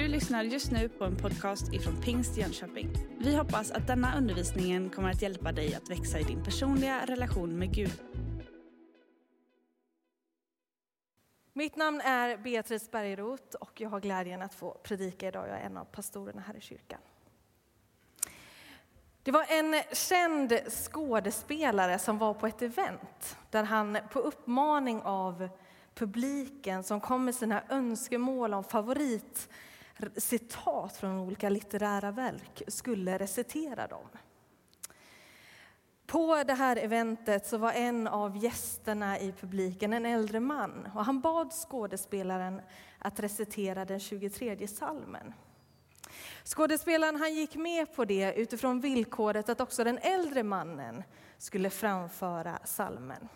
Du lyssnar just nu på en podcast ifrån Pingst Jönköping. Vi hoppas att denna undervisning kommer att hjälpa dig att växa i din personliga relation med Gud. Mitt namn är Beatrice Bergeroth och jag har glädjen att få predika idag. Jag är en av pastorerna här i kyrkan. Det var en känd skådespelare som var på ett event där han på uppmaning av publiken som kom med sina önskemål om favorit citat från olika litterära verk skulle recitera dem. På det här eventet så var en av gästerna i publiken en äldre man och han bad skådespelaren att recitera den 23 salmen. Skådespelaren han gick med på det utifrån villkoret att också den äldre mannen skulle framföra salmen.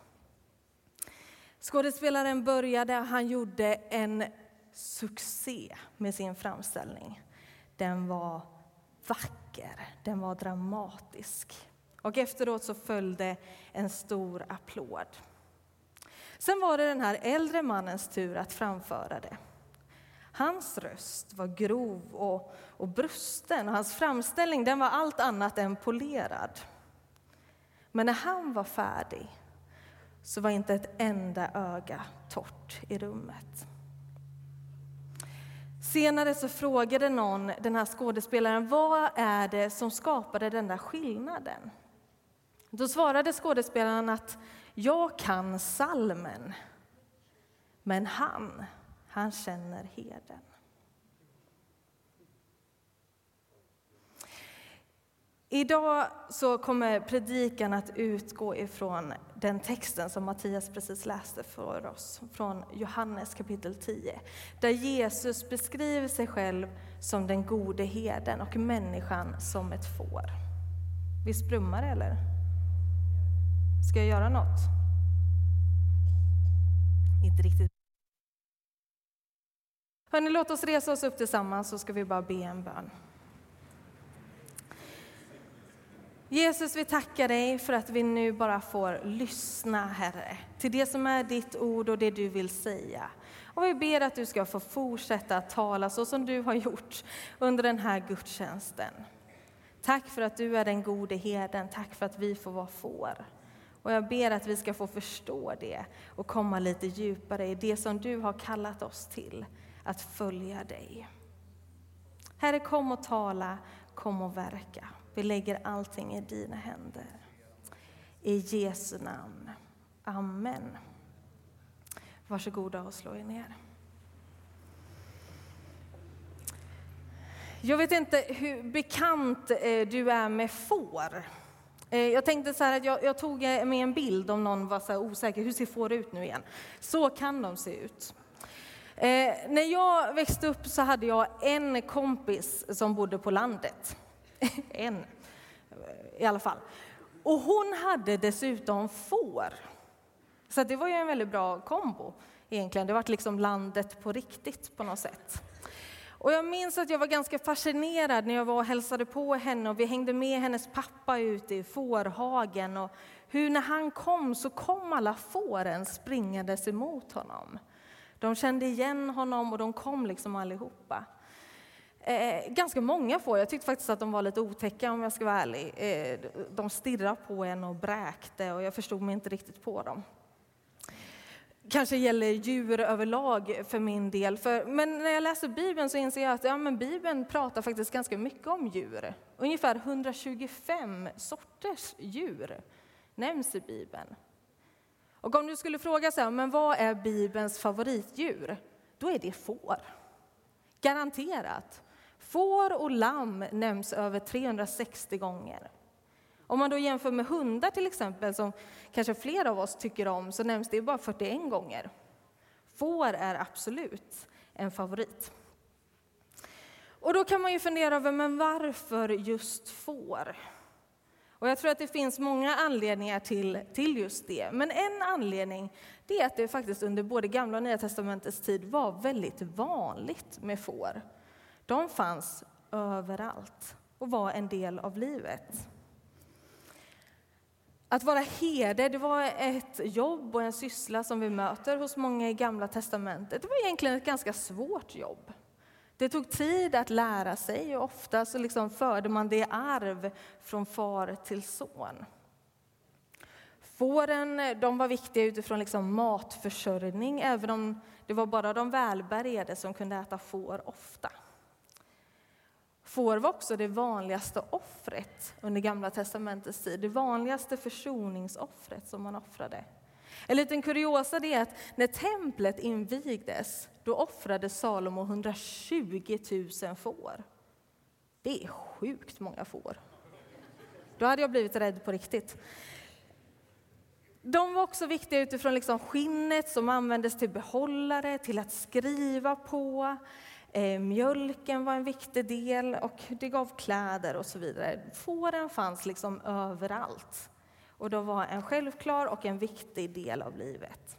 Skådespelaren började, han gjorde en succé med sin framställning. Den var vacker, den var dramatisk. Och efteråt så följde en stor applåd. Sen var det den här äldre mannens tur att framföra det. Hans röst var grov och, och brusten och hans framställning den var allt annat än polerad. Men när han var färdig så var inte ett enda öga torrt i rummet. Senare så frågade någon den här skådespelaren vad är det som skapade den där skillnaden. Då svarade skådespelaren att jag kan salmen, men han, han känner heden. Idag så kommer predikan att utgå ifrån den texten som Mattias precis läste för oss, från Johannes kapitel 10, där Jesus beskriver sig själv som den gode heden och människan som ett får. Visst brummar det eller? Ska jag göra något? Inte riktigt. Hörrni, låt oss resa oss upp tillsammans så ska vi bara be en bön. Jesus, vi tackar dig för att vi nu bara får lyssna, Herre, till det som är ditt ord och det du vill säga. Och vi ber att du ska få fortsätta att tala så som du har gjort under den här gudstjänsten. Tack för att du är den gode herden, tack för att vi får vara får. Och jag ber att vi ska få förstå det och komma lite djupare i det som du har kallat oss till, att följa dig. Herre, kom och tala, kom och verka. Vi lägger allting i dina händer. I Jesu namn. Amen. Varsågoda och slå er ner. Jag vet inte hur bekant eh, du är med får. Eh, jag tänkte så att jag, jag, tog eh, med en bild om någon var så osäker. Hur ser får ut nu igen? Så kan de se ut. Eh, när jag växte upp så hade jag en kompis som bodde på landet. en, i alla fall. Och hon hade dessutom får. Så det var ju en väldigt bra kombo egentligen. Det var liksom landet på riktigt på något sätt. Och jag minns att jag var ganska fascinerad när jag var och hälsade på henne och vi hängde med hennes pappa ute i fårhagen och hur när han kom så kom alla fåren springandes emot honom. De kände igen honom och de kom liksom allihopa. Eh, ganska många får. Jag tyckte faktiskt att de var lite otäcka om jag ska vara ärlig. Eh, de stirrade på en och bräkte och jag förstod mig inte riktigt på dem. Kanske gäller djur överlag för min del. För, men när jag läser Bibeln så inser jag att ja, men Bibeln pratar faktiskt ganska mycket om djur. Ungefär 125 sorters djur nämns i Bibeln. Och om du skulle fråga så här, men vad är Bibelns favoritdjur? Då är det får. Garanterat. Får och lamm nämns över 360 gånger. Om man då jämför med hundar till exempel, som kanske flera av oss tycker om, så nämns det bara 41 gånger. Får är absolut en favorit. Och då kan man ju fundera över, men varför just får? Och jag tror att det finns många anledningar till, till just det. Men en anledning det är att det faktiskt under både Gamla och Nya Testamentets tid var väldigt vanligt med får. De fanns överallt och var en del av livet. Att vara herde det var ett jobb och en syssla som vi möter hos många i Gamla testamentet. Det var egentligen ett ganska svårt jobb. Det tog tid att lära sig och ofta så liksom förde man det i arv från far till son. Fåren de var viktiga utifrån liksom matförsörjning, även om det var bara de välbärgade som kunde äta får ofta. Får var också det vanligaste offret under Gamla testamentets tid, det vanligaste försoningsoffret som man offrade. En liten kuriosa är att när templet invigdes, då offrade Salomo 120 000 får. Det är sjukt många får. Då hade jag blivit rädd på riktigt. De var också viktiga utifrån liksom skinnet som användes till behållare, till att skriva på. Eh, mjölken var en viktig del och det gav kläder och så vidare. Fåren fanns liksom överallt och de var en självklar och en viktig del av livet.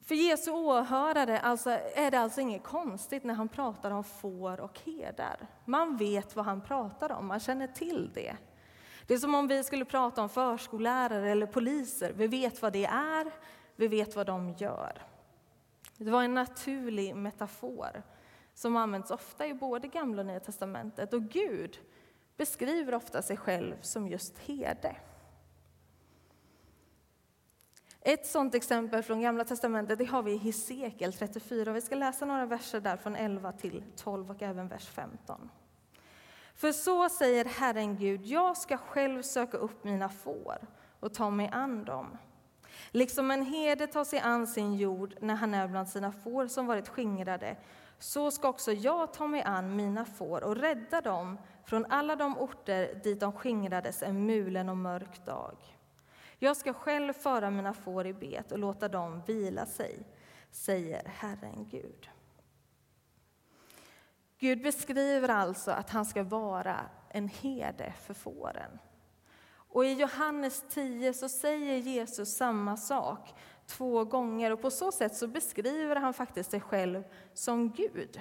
För Jesu åhörare alltså, är det alltså inget konstigt när han pratar om får och herdar. Man vet vad han pratar om, man känner till det. Det är som om vi skulle prata om förskollärare eller poliser. Vi vet vad det är, vi vet vad de gör. Det var en naturlig metafor som används ofta i både Gamla och Nya testamentet. Och Gud beskriver ofta sig själv som just herde. Ett sådant exempel från Gamla testamentet det har vi i Hesekiel 34. Vi ska läsa några verser där från 11 till 12 och även vers 15. För så säger Herren Gud, jag ska själv söka upp mina får och ta mig an dem. Liksom en herde tar sig an sin jord när han är bland sina får som varit skingrade, så ska också jag ta mig an mina får och rädda dem från alla de orter dit de skingrades en mulen och mörk dag. Jag ska själv föra mina får i bet och låta dem vila sig, säger Herren Gud. Gud beskriver alltså att han ska vara en herde för fåren. Och i Johannes 10 så säger Jesus samma sak två gånger och på så sätt så beskriver han faktiskt sig själv som Gud.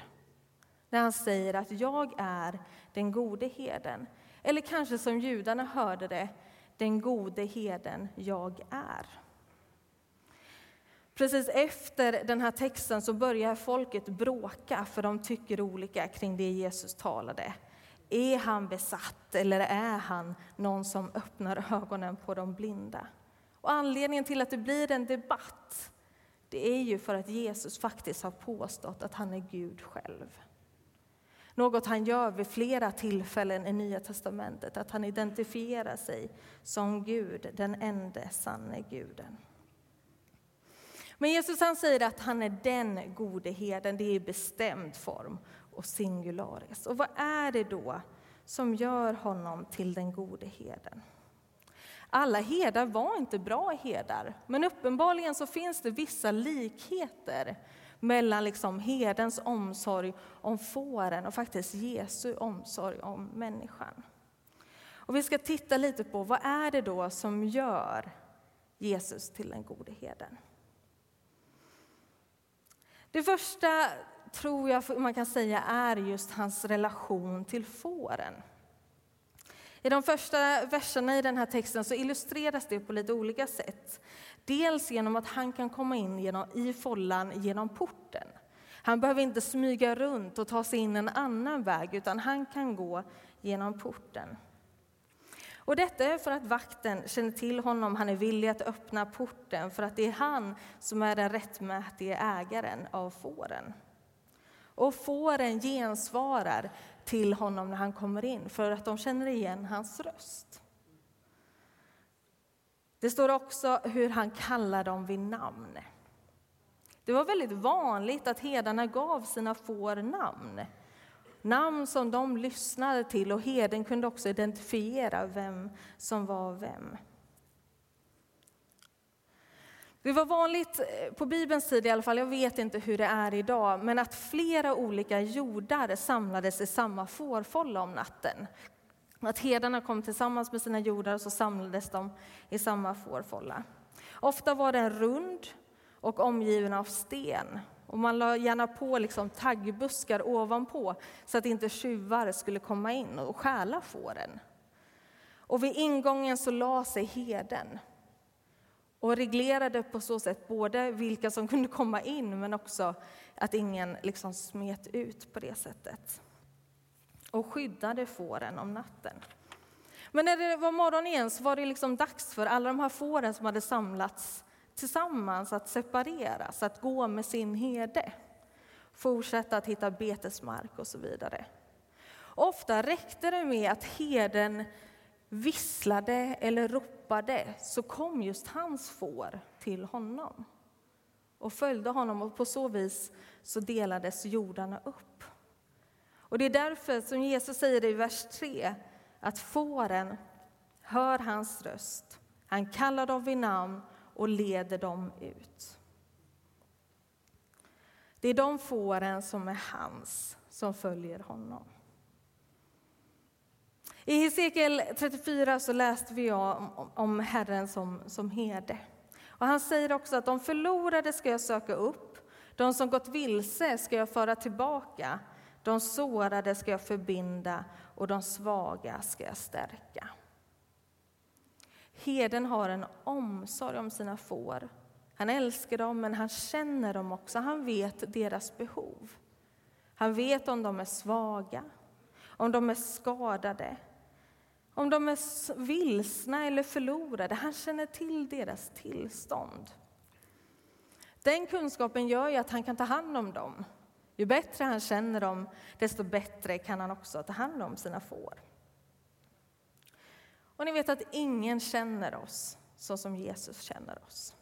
När han säger att jag är den gode herden. Eller kanske som judarna hörde det, den gode herden jag är. Precis efter den här texten så börjar folket bråka för de tycker olika kring det Jesus talade. Är han besatt eller är han någon som öppnar ögonen på de blinda? Och anledningen till att det blir en debatt det är ju för att Jesus faktiskt har påstått att han är Gud själv. Något han gör vid flera tillfällen i Nya testamentet, att han identifierar sig som Gud, den enda sanne guden. Men Jesus han säger att han är den gode herden, det är i bestämd form och singularis. Och vad är det då som gör honom till den gode herden? Alla herdar var inte bra herdar, men uppenbarligen så finns det vissa likheter mellan liksom herdens omsorg om fåren och faktiskt Jesu omsorg om människan. Och vi ska titta lite på vad är det då som gör Jesus till den gode herden. Det första tror jag man kan säga är just hans relation till fåren. I de första verserna i den här texten så illustreras det på lite olika sätt. Dels genom att han kan komma in genom, i follan genom porten. Han behöver inte smyga runt och ta sig in en annan väg, utan han kan gå genom porten. Och detta är för att vakten känner till honom, han är villig att öppna porten för att det är han som är den rättmätige ägaren av fåren. Och fåren gensvarar till honom när han kommer in för att de känner igen hans röst. Det står också hur han kallar dem vid namn. Det var väldigt vanligt att herdarna gav sina får namn. Namn som de lyssnade till och herden kunde också identifiera vem som var vem. Det var vanligt eh, på Bibelns tid i alla fall, jag vet inte hur det är idag, men att flera olika jordar samlades i samma fårfålla om natten. Att herdarna kom tillsammans med sina jordar och så samlades de i samma fårfålla. Ofta var den rund och omgiven av sten. Och man la gärna på liksom taggbuskar ovanpå så att inte tjuvar skulle komma in och stjäla fåren. Och vid ingången så la sig herden och reglerade på så sätt både vilka som kunde komma in men också att ingen liksom smet ut på det sättet. Och skyddade fåren om natten. Men när det var morgon igen så var det liksom dags för alla de här fåren som hade samlats tillsammans att separeras, att gå med sin herde. Fortsätta att hitta betesmark och så vidare. Ofta räckte det med att herden visslade eller ropade så kom just hans får till honom och följde honom och på så vis så delades jordarna upp. Och det är därför som Jesus säger i vers 3 att fåren hör hans röst. Han kallar dem vid namn och leder dem ut. Det är de fåren som är hans, som följer honom. I Hesekiel 34 så läste vi om, om Herren som, som herde. Och han säger också att de förlorade ska jag söka upp, de som gått vilse ska jag föra tillbaka, de sårade ska jag förbinda och de svaga ska jag stärka. Herden har en omsorg om sina får. Han älskar dem, men han känner dem också. Han vet deras behov. Han vet om de är svaga, om de är skadade, om de är vilsna eller förlorade. Han känner till deras tillstånd. Den kunskapen gör ju att han kan ta hand om dem. Ju bättre han känner dem, desto bättre kan han också ta hand om sina får. Och ni vet att ingen känner oss så som Jesus känner oss.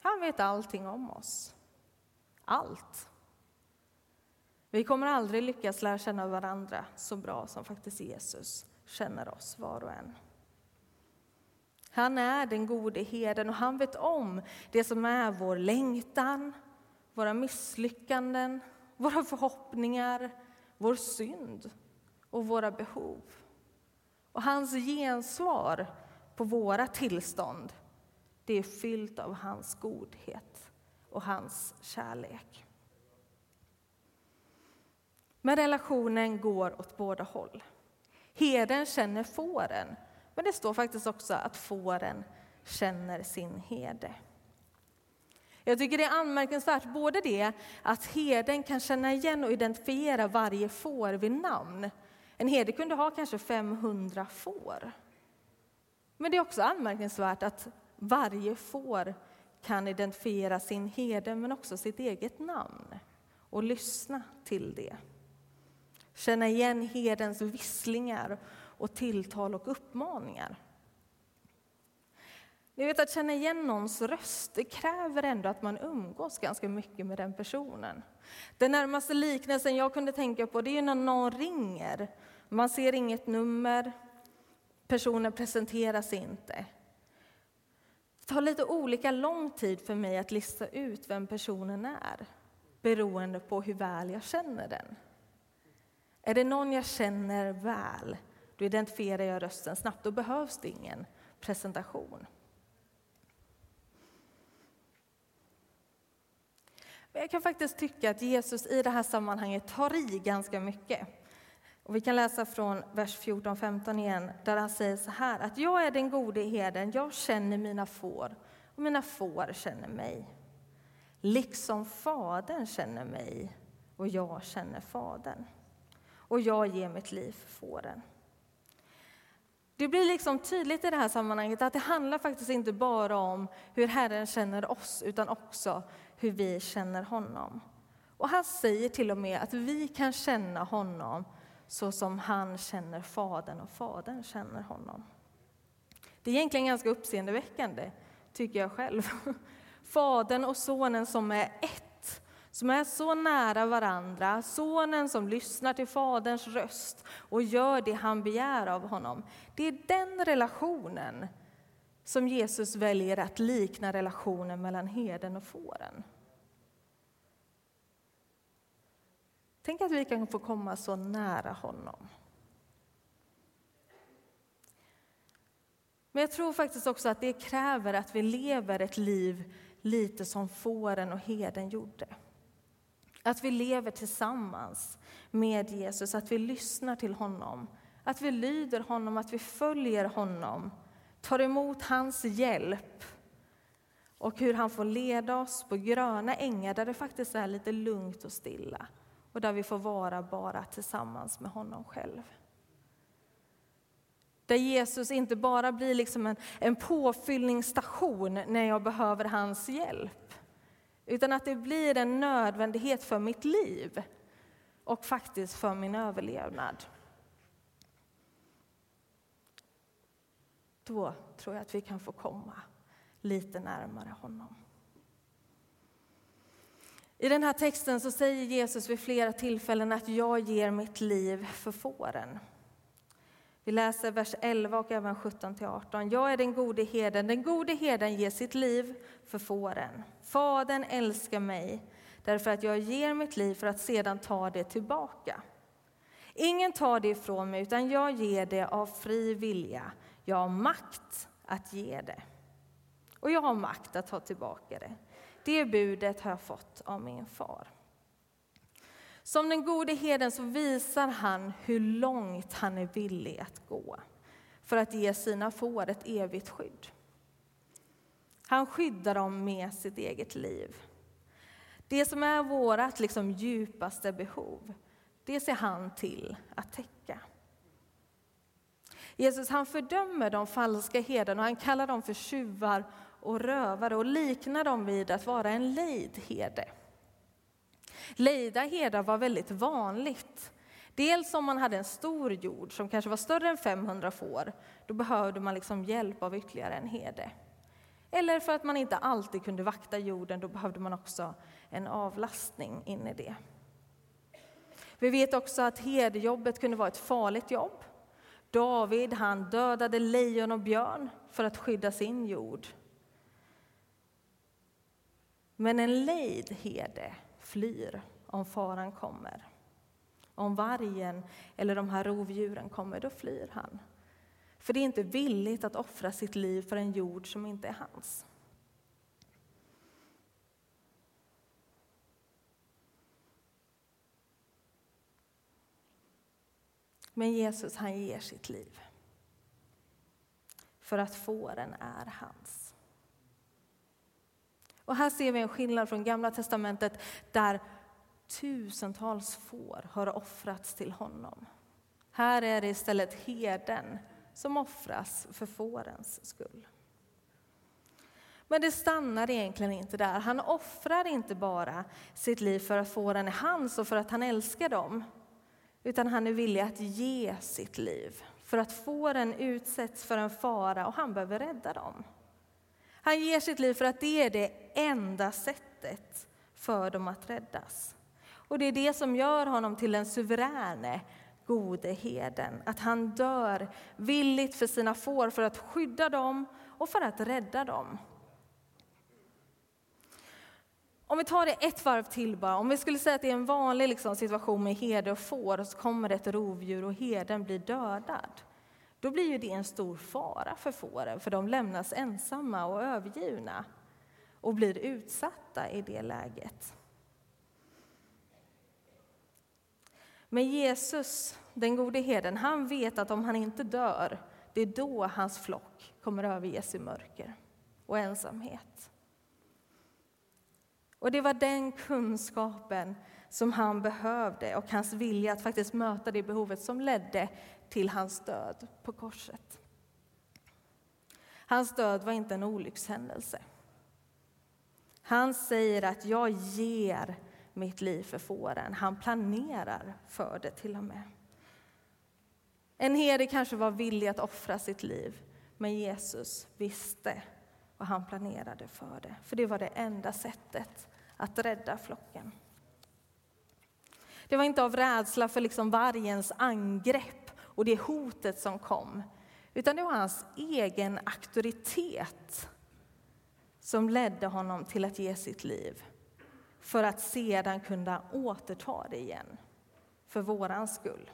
Han vet allting om oss. Allt. Vi kommer aldrig lyckas lära känna varandra så bra som faktiskt Jesus känner oss var och en. Han är den gode herden och han vet om det som är vår längtan, våra misslyckanden, våra förhoppningar, vår synd och våra behov. Och hans gensvar på våra tillstånd, det är fyllt av hans godhet och hans kärlek. Men relationen går åt båda håll. Herden känner fåren, men det står faktiskt också att fåren känner sin herde. Jag tycker det är anmärkningsvärt, både det att herden kan känna igen och identifiera varje får vid namn. En herde kunde ha kanske 500 får. Men det är också anmärkningsvärt att varje får kan identifiera sin herde, men också sitt eget namn och lyssna till det. Känna igen herdens visslingar och tilltal och uppmaningar. Ni vet att känna igen någons röst, det kräver ändå att man umgås ganska mycket med den personen. Den närmaste liknelsen jag kunde tänka på det är när någon ringer. Man ser inget nummer, personen presenteras inte. Det tar lite olika lång tid för mig att lista ut vem personen är beroende på hur väl jag känner den. Är det någon jag känner väl, då identifierar jag rösten snabbt. Då behövs det ingen presentation. Men jag kan faktiskt tycka att Jesus i det här sammanhanget tar i ganska mycket. Och vi kan läsa från vers 14-15 igen, där han säger så här att jag är den gode herden, jag känner mina får och mina får känner mig. Liksom Fadern känner mig och jag känner Fadern och jag ger mitt liv för fåren. Det blir liksom tydligt i det här sammanhanget att det handlar faktiskt inte bara om hur Herren känner oss, utan också hur vi känner honom. Och han säger till och med att vi kan känna honom så som han känner Fadern och Fadern känner honom. Det är egentligen ganska uppseendeväckande, tycker jag själv. Fadern och Sonen som är ett som är så nära varandra, sonen som lyssnar till Faderns röst och gör det han begär av honom. Det är den relationen som Jesus väljer att likna relationen mellan herden och fåren. Tänk att vi kan få komma så nära honom. Men jag tror faktiskt också att det kräver att vi lever ett liv lite som fåren och herden gjorde. Att vi lever tillsammans med Jesus, att vi lyssnar till honom, att vi lyder honom, att vi följer honom tar emot hans hjälp och hur han får leda oss på gröna ängar där det faktiskt är lite lugnt och stilla och där vi får vara bara tillsammans med honom själv. Där Jesus inte bara blir liksom en, en påfyllningsstation när jag behöver hans hjälp. Utan att det blir en nödvändighet för mitt liv och faktiskt för min överlevnad. Då tror jag att vi kan få komma lite närmare honom. I den här texten så säger Jesus vid flera tillfällen att jag ger mitt liv för fåren. Vi läser vers 11 och även 17-18. Jag är den gode herden. Den gode herden ger sitt liv för fåren. Fadern älskar mig därför att jag ger mitt liv för att sedan ta det tillbaka. Ingen tar det ifrån mig, utan jag ger det av fri vilja. Jag har makt att ge det. Och jag har makt att ta tillbaka det. Det budet har jag fått av min far. Som den gode herden så visar han hur långt han är villig att gå för att ge sina får ett evigt skydd. Han skyddar dem med sitt eget liv. Det som är vårt liksom djupaste behov, det ser han till att täcka. Jesus han fördömer de falska herdarna och han kallar dem för tjuvar och rövare och liknar dem vid att vara en lejd herde. Lejda herdar var väldigt vanligt. Dels om man hade en stor jord som kanske var större än 500 får, då behövde man liksom hjälp av ytterligare en herde. Eller för att man inte alltid kunde vakta jorden, då behövde man också en avlastning in i det. Vi vet också att herdejobbet kunde vara ett farligt jobb. David han dödade lejon och björn för att skydda sin jord. Men en lejd herde flyr om faran kommer. Om vargen eller de här rovdjuren kommer, då flyr han. För det är inte villigt att offra sitt liv för en jord som inte är hans. Men Jesus han ger sitt liv för att fåren är hans. Och här ser vi en skillnad från Gamla testamentet där tusentals får har offrats till honom. Här är det istället herden som offras för fårens skull. Men det stannar egentligen inte där. Han offrar inte bara sitt liv för att fåren är hans och för att han älskar dem. Utan han är villig att ge sitt liv för att fåren utsätts för en fara och han behöver rädda dem. Han ger sitt liv för att det är det enda sättet för dem att räddas. Och det är det som gör honom till den suveräne gode heden. Att han dör villigt för sina får för att skydda dem och för att rädda dem. Om vi tar det ett varv till bara. Om vi skulle säga att det är en vanlig liksom, situation med herde och får och så kommer ett rovdjur och herden blir dödad. Då blir ju det en stor fara för fåren, för de lämnas ensamma och övergivna och blir utsatta i det läget. Men Jesus, den gode herden, han vet att om han inte dör, det är då hans flock kommer överges i mörker och ensamhet. Och det var den kunskapen som han behövde och hans vilja att faktiskt möta det behovet som ledde till hans död på korset. Hans död var inte en olyckshändelse. Han säger att jag ger mitt liv för fåren. Han planerar för det till och med. En herde kanske var villig att offra sitt liv, men Jesus visste och han planerade för det. För det var det enda sättet att rädda flocken. Det var inte av rädsla för liksom vargens angrepp och det hotet som kom, utan det var hans egen auktoritet som ledde honom till att ge sitt liv för att sedan kunna återta det igen, för våran skull.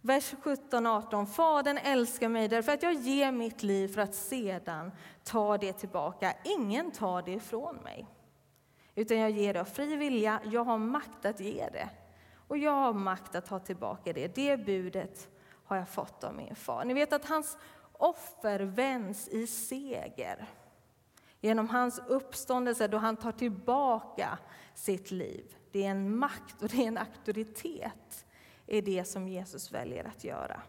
Vers 17-18. Fadern älskar mig därför att jag ger mitt liv för att sedan ta det tillbaka. Ingen tar det ifrån mig, utan jag ger det av fri vilja. Jag har makt att ge det och jag har makt att ta tillbaka det. Det budet har jag fått av min far. Ni vet att hans offer vänds i seger. Genom hans uppståndelse då han tar tillbaka sitt liv. Det är en makt och det är en auktoritet i det som Jesus väljer att göra.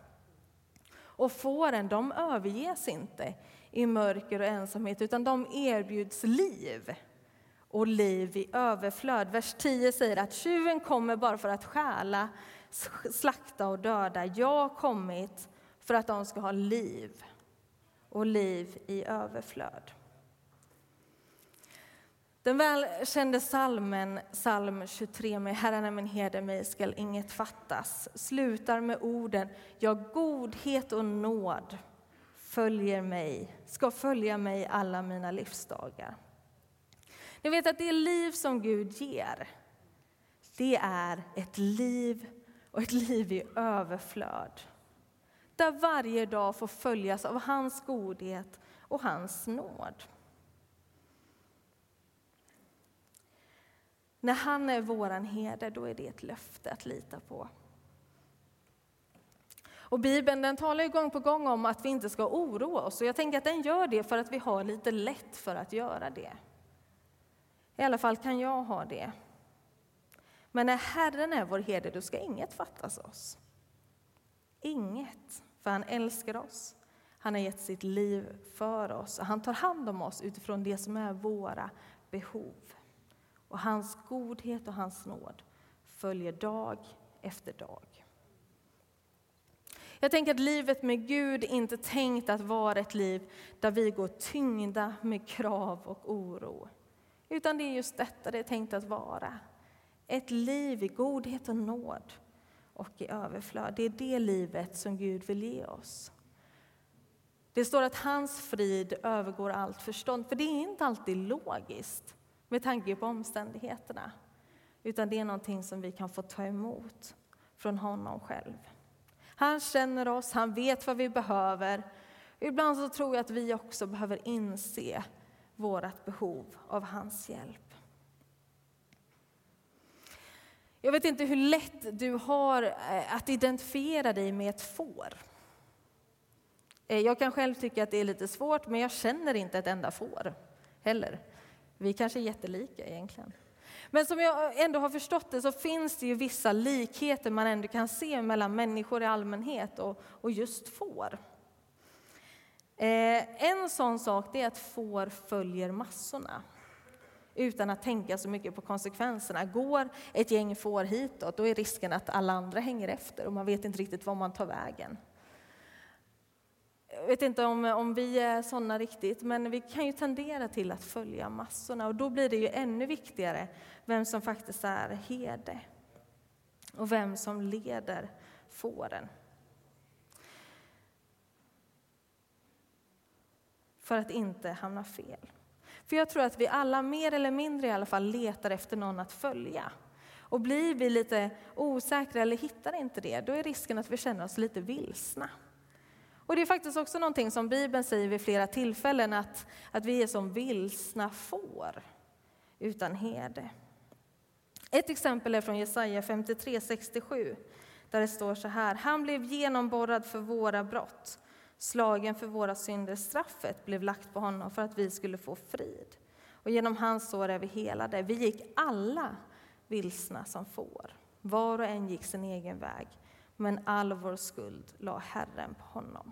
Och fåren, de överges inte i mörker och ensamhet, utan de erbjuds liv och liv i överflöd. Vers 10 säger att tjuven kommer bara för att stjäla, slakta och döda. Jag har kommit för att de ska ha liv och liv i överflöd. Den välkände salmen, psalm 23 med Herren är min herde, mig skall inget fattas, slutar med orden Ja, godhet och nåd följer mig, ska följa mig alla mina livsdagar. Ni vet att det liv som Gud ger, det är ett liv och ett liv i överflöd. Där varje dag får följas av hans godhet och hans nåd. När han är våran herde, då är det ett löfte att lita på. Och Bibeln den talar ju gång på gång om att vi inte ska oroa oss. Och jag tänker att den gör det för att vi har lite lätt för att göra det. I alla fall kan jag ha det. Men när Herren är vår herde, då ska inget fattas oss. Inget, för han älskar oss. Han har gett sitt liv för oss och han tar hand om oss utifrån det som är våra behov. Och hans godhet och hans nåd följer dag efter dag. Jag tänker att livet med Gud är inte tänkt att vara ett liv där vi går tyngda med krav och oro. Utan det är just detta det är tänkt att vara. Ett liv i godhet och nåd och i överflöd. Det är det livet som Gud vill ge oss. Det står att hans frid övergår allt förstånd, för det är inte alltid logiskt med tanke på omständigheterna. Utan det är någonting som vi kan få ta emot från honom själv. Han känner oss, han vet vad vi behöver. Ibland så tror jag att vi också behöver inse vårt behov av hans hjälp. Jag vet inte hur lätt du har eh, att identifiera dig med ett får. Eh, jag kan själv tycka att det är lite svårt, men jag känner inte ett enda får heller. Vi kanske är jättelika egentligen. Men som jag ändå har förstått det så finns det ju vissa likheter man ändå kan se mellan människor i allmänhet och, och just får. Eh, en sån sak är att får följer massorna utan att tänka så mycket på konsekvenserna. Går ett gäng får hitåt, då är risken att alla andra hänger efter och man vet inte riktigt var man tar vägen. Jag vet inte om, om vi är sådana riktigt, men vi kan ju tendera till att följa massorna och då blir det ju ännu viktigare vem som faktiskt är herde och vem som leder fåren. För att inte hamna fel. För jag tror att vi alla mer eller mindre i alla fall letar efter någon att följa. Och blir vi lite osäkra eller hittar inte det, då är risken att vi känner oss lite vilsna. Och det är faktiskt också någonting som Bibeln säger vid flera tillfällen, att, att vi är som vilsna får utan herde. Ett exempel är från Jesaja 53, 67, där det står så här. Han blev genomborrad för våra brott, slagen för våra synder. Straffet blev lagt på honom för att vi skulle få frid. Och genom hans sår är vi helade. Vi gick alla vilsna som får. Var och en gick sin egen väg men all vår skuld la Herren på honom.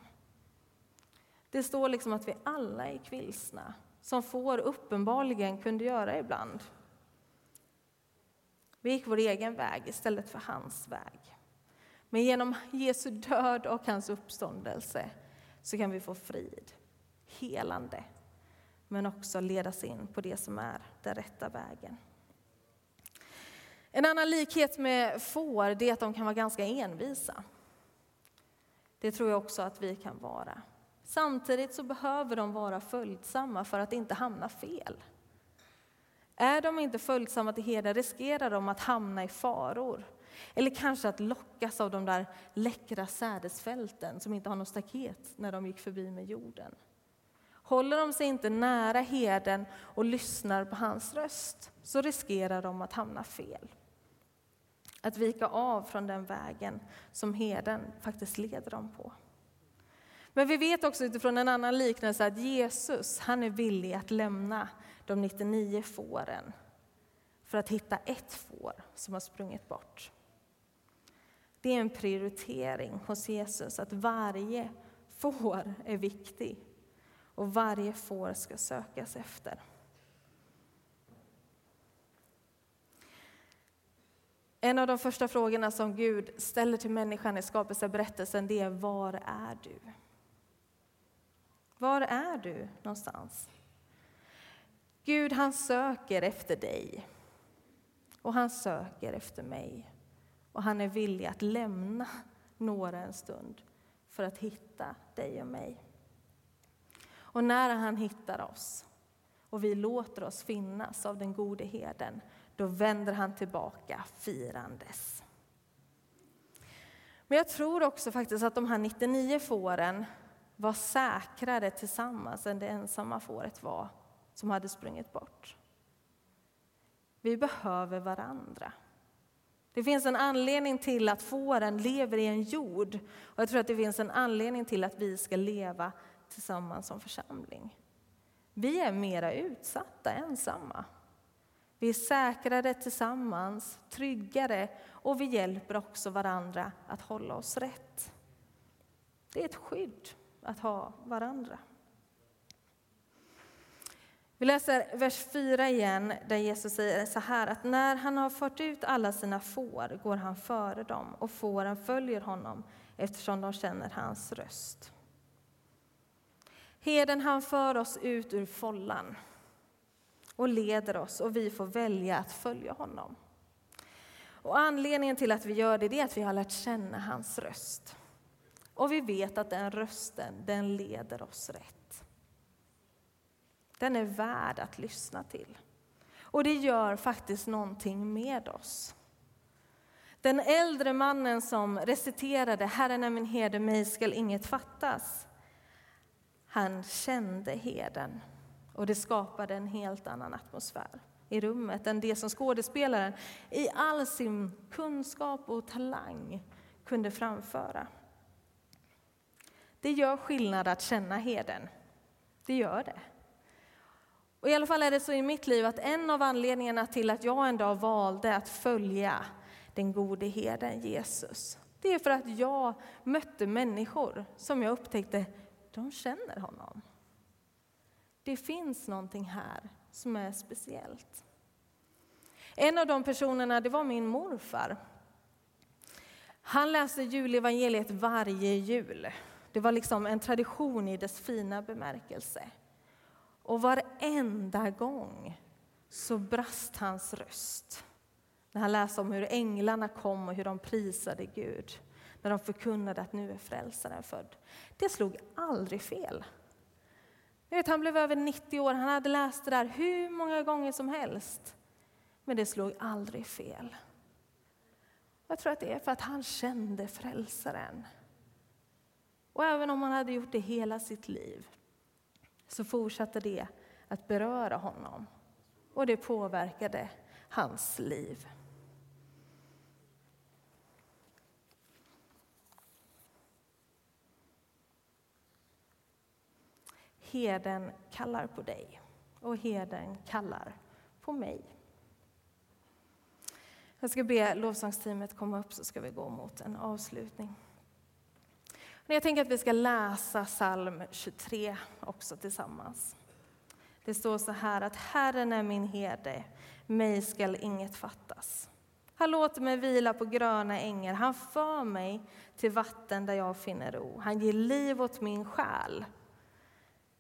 Det står liksom att vi alla är kvilsna, som får uppenbarligen kunde göra ibland. Vi gick vår egen väg istället för hans väg. Men genom Jesu död och hans uppståndelse så kan vi få frid, helande, men också ledas in på det som är den rätta vägen. En annan likhet med får är att de kan vara ganska envisa. Det tror jag också att vi kan vara. Samtidigt så behöver de vara följsamma för att inte hamna fel. Är de inte följsamma till herden riskerar de att hamna i faror. Eller kanske att lockas av de där läckra sädesfälten som inte har något staket när de gick förbi med jorden. Håller de sig inte nära herden och lyssnar på hans röst så riskerar de att hamna fel att vika av från den vägen som heden faktiskt leder dem på. Men vi vet också utifrån en annan liknelse att Jesus, han är villig att lämna de 99 fåren för att hitta ett får som har sprungit bort. Det är en prioritering hos Jesus att varje får är viktig och varje får ska sökas efter. En av de första frågorna som Gud ställer till människan i skapelseberättelsen det är var är du? Var är du någonstans? Gud han söker efter dig och han söker efter mig. Och han är villig att lämna några en stund för att hitta dig och mig. Och när han hittar oss och vi låter oss finnas av den gode herden, då vänder han tillbaka firandes. Men jag tror också faktiskt att de här 99 fåren var säkrare tillsammans än det ensamma fåret var som hade sprungit bort. Vi behöver varandra. Det finns en anledning till att fåren lever i en jord och jag tror att det finns en anledning till att vi ska leva tillsammans som församling. Vi är mera utsatta ensamma. Vi är säkrare tillsammans, tryggare och vi hjälper också varandra att hålla oss rätt. Det är ett skydd att ha varandra. Vi läser vers 4 igen, där Jesus säger så här att när han har fört ut alla sina får går han före dem och fåren följer honom eftersom de känner hans röst. Heden han för oss ut ur follan och leder oss och vi får välja att följa honom. Och anledningen till att vi gör det är att vi har lärt känna hans röst. Och vi vet att den rösten, den leder oss rätt. Den är värd att lyssna till. Och det gör faktiskt någonting med oss. Den äldre mannen som reciterade Herren är min herde, mig skall inget fattas. Han kände heden och det skapade en helt annan atmosfär i rummet än det som skådespelaren i all sin kunskap och talang kunde framföra. Det gör skillnad att känna heden. Det gör det. Och I alla fall är det så i mitt liv att en av anledningarna till att jag en dag valde att följa den gode herden Jesus, det är för att jag mötte människor som jag upptäckte, de känner honom. Det finns någonting här som är speciellt. En av de personerna det var min morfar. Han läste julevangeliet varje jul. Det var liksom en tradition i dess fina bemärkelse. Och varenda gång så brast hans röst när han läste om hur änglarna kom och hur de prisade Gud. När de förkunnade att nu är frälsaren född. Det slog aldrig fel. Jag vet, han blev över 90 år, han hade läst det där hur många gånger som helst. Men det slog aldrig fel. Jag tror att det är för att han kände frälsaren. Och även om han hade gjort det hela sitt liv så fortsatte det att beröra honom. Och det påverkade hans liv. Heden kallar på dig och heden kallar på mig. Jag ska be lovsångsteamet komma upp så ska vi gå mot en avslutning. Jag tänker att vi ska läsa psalm 23 också tillsammans. Det står så här att Herren är min herde, mig skall inget fattas. Han låter mig vila på gröna ängar, han för mig till vatten där jag finner ro. Han ger liv åt min själ.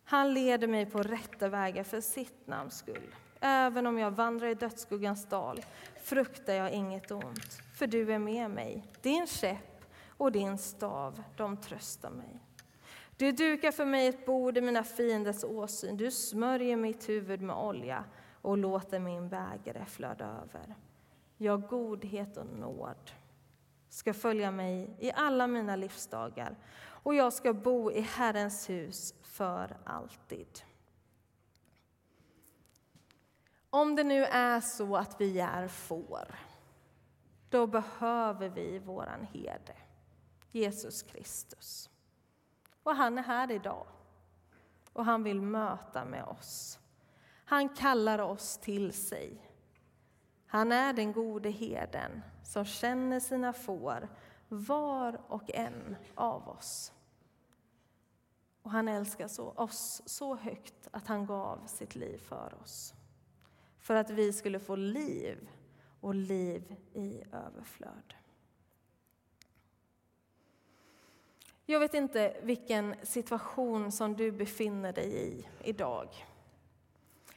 Han leder mig på rätta vägar för sitt namns skull. Även om jag vandrar i dödsskuggans dal fruktar jag inget ont, för du är med mig. Din käpp och din stav, de tröstar mig. Du dukar för mig ett bord i mina fienders åsyn. Du smörjer mitt huvud med olja och låter min bägare flöda över. Ja, godhet och nåd ska följa mig i alla mina livsdagar och jag ska bo i Herrens hus för alltid. Om det nu är så att vi är får, då behöver vi våran herde, Jesus Kristus. Och han är här idag. Och han vill möta med oss. Han kallar oss till sig. Han är den gode herden som känner sina får, var och en av oss. Och han älskar så, oss så högt att han gav sitt liv för oss. För att vi skulle få liv och liv i överflöd. Jag vet inte vilken situation som du befinner dig i idag.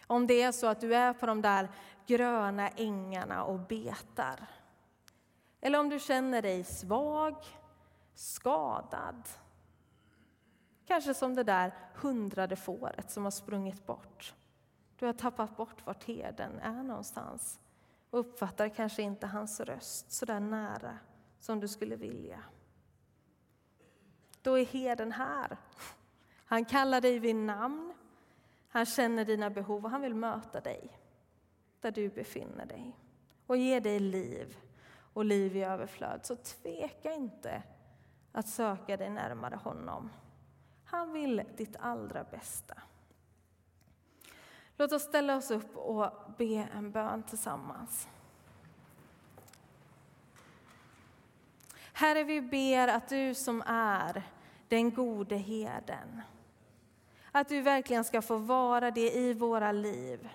Om det är så att du är på de där gröna ängarna och betar. Eller om du känner dig svag, skadad. Kanske som det där hundrade fåret som har sprungit bort. Du har tappat bort vart herden är någonstans och uppfattar kanske inte hans röst så där nära som du skulle vilja. Då är herden här. Han kallar dig vid namn. Han känner dina behov och han vill möta dig där du befinner dig och ge dig liv och liv i överflöd. Så tveka inte att söka dig närmare honom. Han vill ditt allra bästa. Låt oss ställa oss upp och be en bön tillsammans. Herre, vi ber att du som är den gode herden, att du verkligen ska få vara det i våra liv.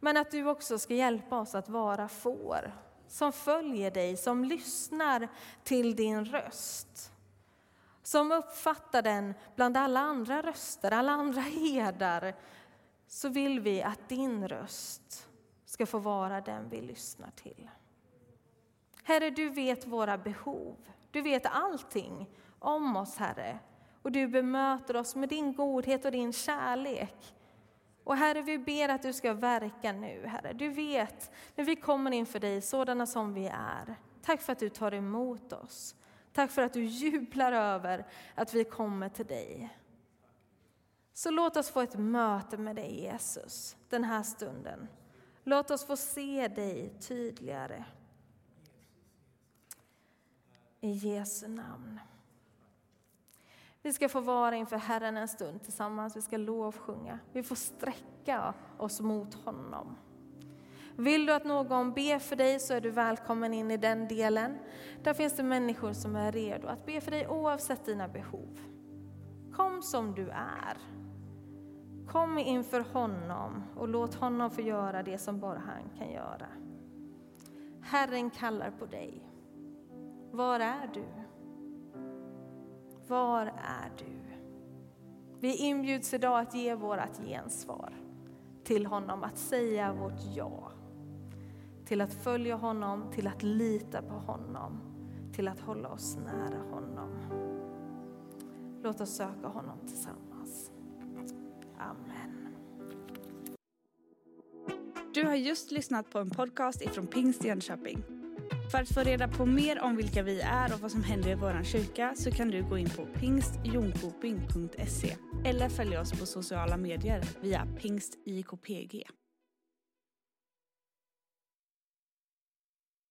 Men att du också ska hjälpa oss att vara får som följer dig, som lyssnar till din röst. Som uppfattar den bland alla andra röster, alla andra herdar. Så vill vi att din röst ska få vara den vi lyssnar till. Herre, du vet våra behov. Du vet allting om oss, Herre. Och du bemöter oss med din godhet och din kärlek. Och Herre, vi ber att du ska verka nu, Herre. Du vet när vi kommer inför dig, sådana som vi är. Tack för att du tar emot oss. Tack för att du jublar över att vi kommer till dig. Så låt oss få ett möte med dig, Jesus, den här stunden. Låt oss få se dig tydligare. I Jesu namn. Vi ska få vara inför Herren en stund tillsammans, vi ska lovsjunga. Vi får sträcka oss mot honom. Vill du att någon ber för dig så är du välkommen in i den delen. Där finns det människor som är redo att be för dig oavsett dina behov. Kom som du är. Kom inför honom och låt honom få göra det som bara han kan göra. Herren kallar på dig. Var är du? Var är du? Vi inbjuds idag att ge vårt gensvar till honom, att säga vårt ja. Till att följa honom, till att lita på honom, till att hålla oss nära honom. Låt oss söka honom tillsammans. Amen. Du har just lyssnat på en podcast ifrån Pingst Jönköping. För att få reda på mer om vilka vi är och vad som händer i vår kyrka så kan du gå in på pingstjonkoping.se eller följa oss på sociala medier via pingstjkpg.